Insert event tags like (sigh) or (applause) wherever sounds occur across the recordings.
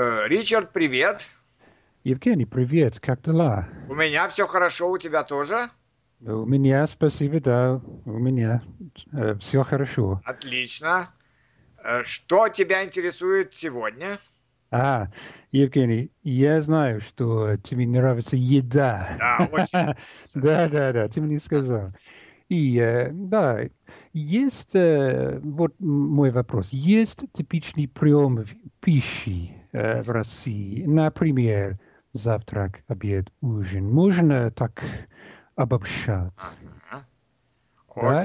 Э, Ричард, привет. Евгений, привет, как дела? У меня все хорошо, у тебя тоже? У меня, спасибо, да, у меня э, все хорошо. Отлично. Э, Что тебя интересует сегодня? А, Евгений, я знаю, что тебе нравится еда. Да, очень. (laughs) Да, да, да, ты мне сказал. И, э, да, есть, вот мой вопрос, есть типичный прием пищи э, в России, например, завтрак, обед, ужин. Можно так обобщать? Ага. Да.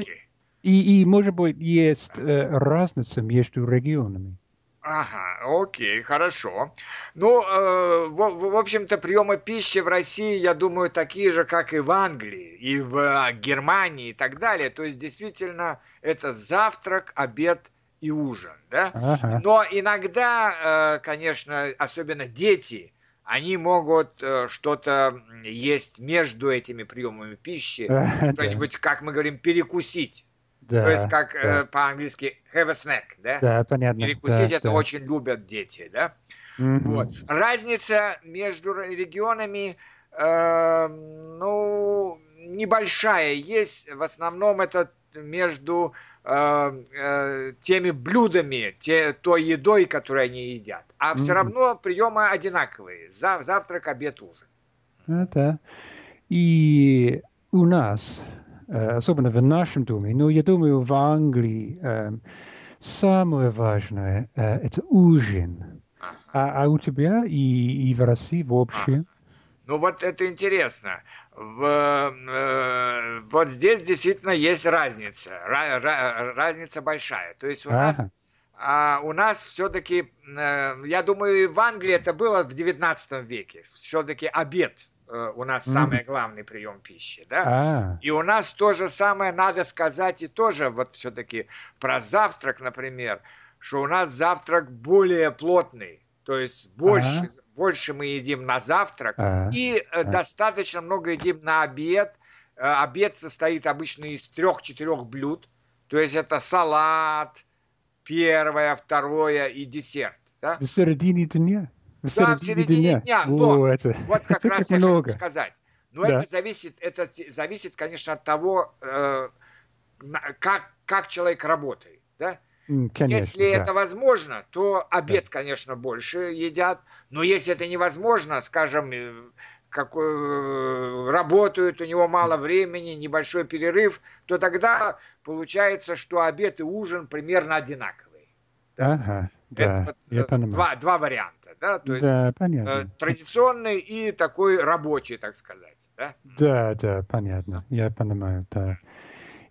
И, и, может быть, есть э, разница между регионами. Ага, окей, хорошо. Ну, э, в, в- в общем-то, приемы пищи в России, я думаю, такие же, как и в Англии, и в э, Германии и так далее. То есть, действительно, это завтрак, обед и ужин, да? Ага. Но иногда, э, конечно, особенно дети, они могут э, что-то есть между этими приемами пищи, Да, что-нибудь, как мы говорим, перекусить. да, То есть, как э, да, по-английски have a snack, да? да, понятно. Перекусить да, это да. очень любят дети, да? Мгм. Вот. Разница между регионами, э, ну, небольшая есть. В основном это между э, э, теми блюдами, те, той едой, которую они едят. А все Мгм. равно приемы одинаковые. За, завтрак, обед, ужин. Да. И у нас, э, особенно в нашем доме, но я думаю, в Англии эм, самое важное э, это ужин. А, а у тебя и, и в России вообще? Ну вот это интересно. В, э, вот здесь действительно есть разница. Ра- ра- разница большая. То есть у нас Ага. А у нас все-таки, я думаю, в Англии это было в 19 веке. Все-таки обед э, у нас самый главный прием пищи, да? А, И у нас то же самое надо сказать и тоже вот все-таки про завтрак, например, что у нас завтрак более плотный, то есть больше, больше мы едим на завтрак а, и э, достаточно много едим на обед. Э, Обед состоит обычно из трех-четырех блюд, то есть это салат, первое, второе и десерт. Да? в середине дня? В Да, в середине дня, но О, это, Вот как (laughs) это раз я много. хочу сказать. Но Да. это зависит, это зависит, конечно, от того, э, как, как человек работает. Да? Конечно, если да. это возможно, то обед, конечно, больше едят. Но если это невозможно, скажем, э, какой, э, работают, у него мало времени, небольшой перерыв, то тогда получается, что обед и ужин примерно одинаковые. Ага, Это да, вот, я э, понимаю. два, два варианта. Да? То есть да, понятно. традиционный и такой рабочий, так сказать. Да? Да, да, понятно. Я понимаю, да.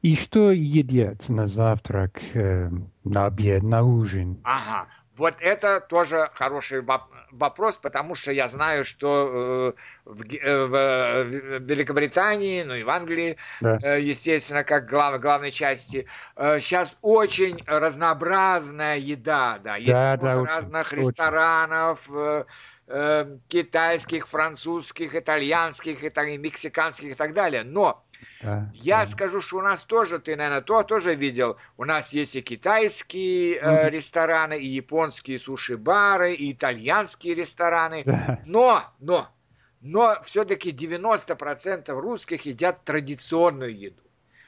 И что едят на завтрак, э, на обед, на ужин? Ага, вот это тоже хороший воп- вопрос, потому что я знаю, что э, в, э, в, Великобритании, ну и в Англии, Да. естественно, как глав, главной части, сейчас очень разнообразная еда, да, есть Да, да, очень, разных очень. ресторанов, китайских, французских, итальянских, и, так, и мексиканских и так далее, но Да, я да. скажу, что у нас тоже, ты, наверное, то тоже видел. У нас есть и китайские э, Мгм. рестораны, и японские суши-бары, и итальянские рестораны. Да, Но, но, но все-таки 90% русских едят традиционную еду.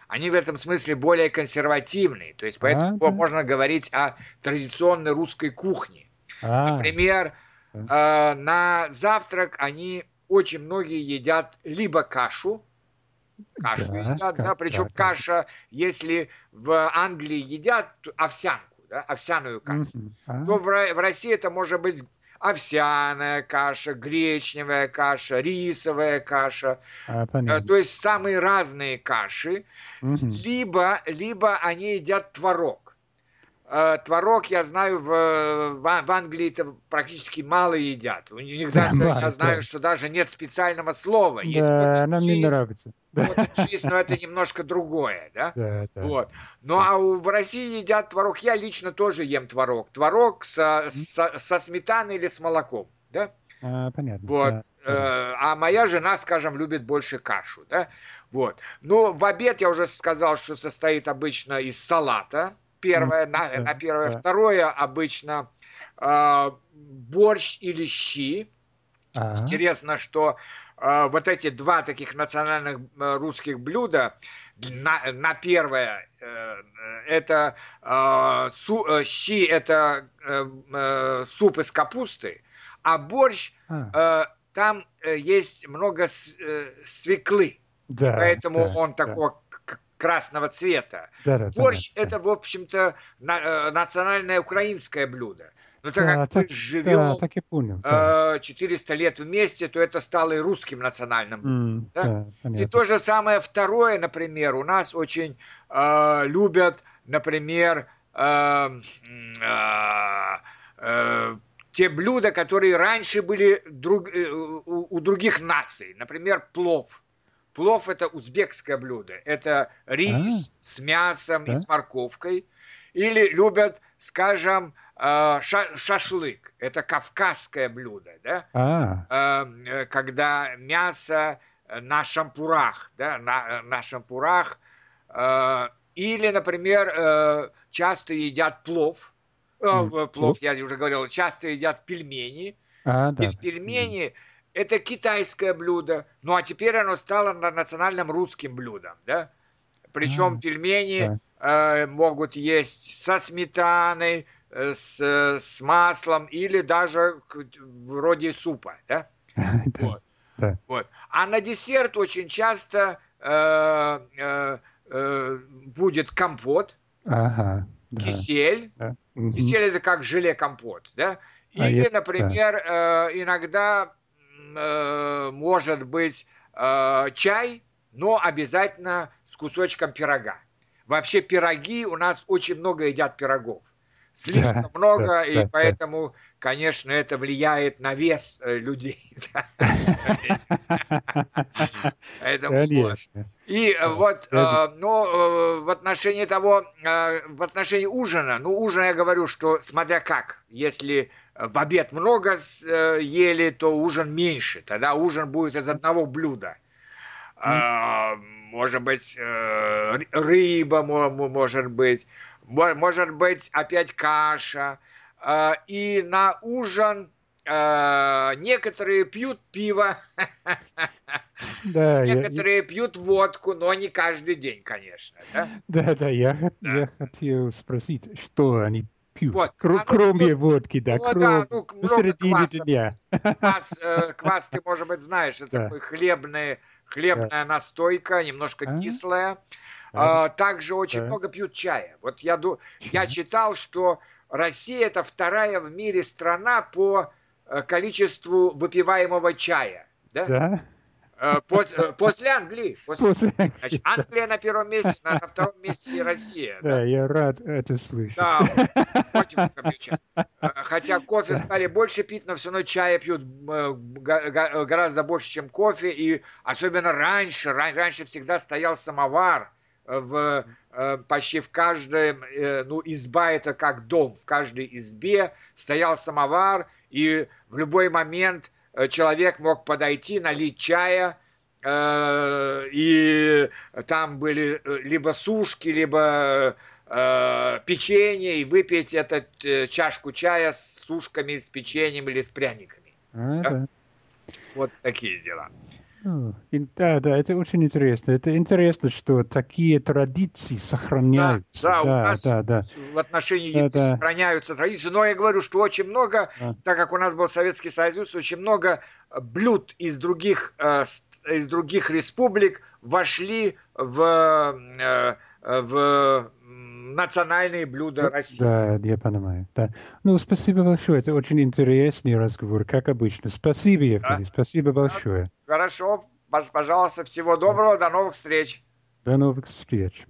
Они в этом смысле более консервативные. То есть поэтому да. можно говорить о традиционной русской кухне. А, Например, э, на завтрак они очень многие едят либо кашу, кашу Да, едят, ка- да, причем да. каша, если в Англии едят овсянку, да, овсяную кашу, мгм. А, то в, в России это может быть овсяная каша, гречневая каша, рисовая каша, а, э, понятно. то есть самые разные каши, Мгм. либо, либо они едят творог. Э, Творог, я знаю, в, в, Англии это практически мало едят. У них даже, мало, я знаю, да. что даже нет специального слова. Есть Да, нам не нравится. Да, cottage cheese, но это немножко другое, да? (laughs) да, да. Вот. Ну а в России едят творог. Я лично тоже ем творог. Творог со, со, со сметаной или с молоком, да? А, понятно. Вот. да, да. Э, А моя жена, скажем, любит больше кашу, да? Вот. Ну, в обед я уже сказал, что состоит обычно из салата. Первое, на, на первое. Второе обычно э, борщ или щи. Ага. Интересно, что э, вот эти два таких национальных э, русских блюда на, на первое э, это э, су, э, щи это э, э, суп из капусты, а борщ. Э, там э, есть много э, свеклы, да, поэтому да, он да. такого красного цвета. Да, да, борщ понятно. это в общем-то на, э, национальное украинское блюдо. Но так да, как так, мы живем да, так и понял, да. 400 лет вместе, то это стало и русским национальным. Mm, да? Да, и то же самое второе, например, у нас очень э, любят, например, э, э, э, те блюда, которые раньше были друг, э, у, у других наций. Например, плов. Плов это узбекское блюдо. Это рис а, с мясом да? и с морковкой. Или любят, скажем, Э, шашлык. Это кавказское блюдо, да? А. Эм, э, когда мясо на шампурах, да, на, на шампурах. Э, или, например, часто едят плов. Mm. Плов, я уже говорил, часто едят пельмени. А, да. И пельмени mm. Это китайское блюдо. Ну а теперь оно стало национальным русским блюдом, да? Причем а, пельмени да. э, могут есть со сметаной, Э, с, с маслом или даже вроде супа, (laughs) да? Вот. Да. Вот. А на десерт очень часто э, э, э, будет компот, ага, да. кисель. Да. Кисель это как желе-компот, да? А или, а например, да. э, иногда э, может быть э, чай, но обязательно с кусочком пирога. Вообще пироги у нас очень много едят пирогов слишком да, много, да, и да, поэтому, да. конечно, это влияет на вес э, людей. (laughs) (laughs) И вот, э, ну, э, в отношении того, в отношении ужина, ну, ужин я говорю, что смотря как, если в обед много ели, то ужин меньше, тогда ужин будет из одного блюда. Может быть, рыба, может быть, может быть, опять каша. А, и на ужин а, некоторые пьют пиво, (laughs) да, некоторые я... пьют водку, но не каждый день, конечно. Да, да, да, я, да. я хотел спросить, что они пьют, вот. Кр- а, кроме ну, водки, да, ну, кроме да, ну, посередине дня. (laughs) Квас, э, квас, ты, может быть, знаешь, это да. такой хлебный, хлебная да. настойка, немножко а? кислая. А, также очень да. много пьют чая. Вот я, я читал, что Россия это вторая в мире страна по количеству выпиваемого чая. Да? да? Э, после, э, после Англии. После, после Англии. Значит, Англия на первом месте, на, на втором месте Россия. Да, да, я рад это слышать. Да, чая. Хотя кофе стали больше пить, но все равно чая пьют гораздо больше, чем кофе. И особенно раньше, раньше всегда стоял самовар в, э, почти в каждой, э, ну, изба это как дом, в каждой избе стоял самовар, и в любой момент э, человек мог подойти, налить чая, и там были либо сушки, либо печенье, и выпить эту чашку чая с сушками, с печеньем или с пряниками. Да. Вот такие дела. Да, да, это очень интересно. Это интересно, что такие традиции сохраняются. Да, да, да, у нас да, да. в отношении да, да. сохраняются традиции. Но я говорю, что очень много, да. так как у нас был Советский Союз, очень много блюд из других, э, из других республик вошли в, э, в национальные блюда России. Да, я понимаю. Да. Ну, спасибо большое. Это очень интересный разговор, как обычно. Спасибо, Евгений. Да. Спасибо большое. Хорошо. Пожалуйста, всего доброго. До новых встреч. До новых встреч.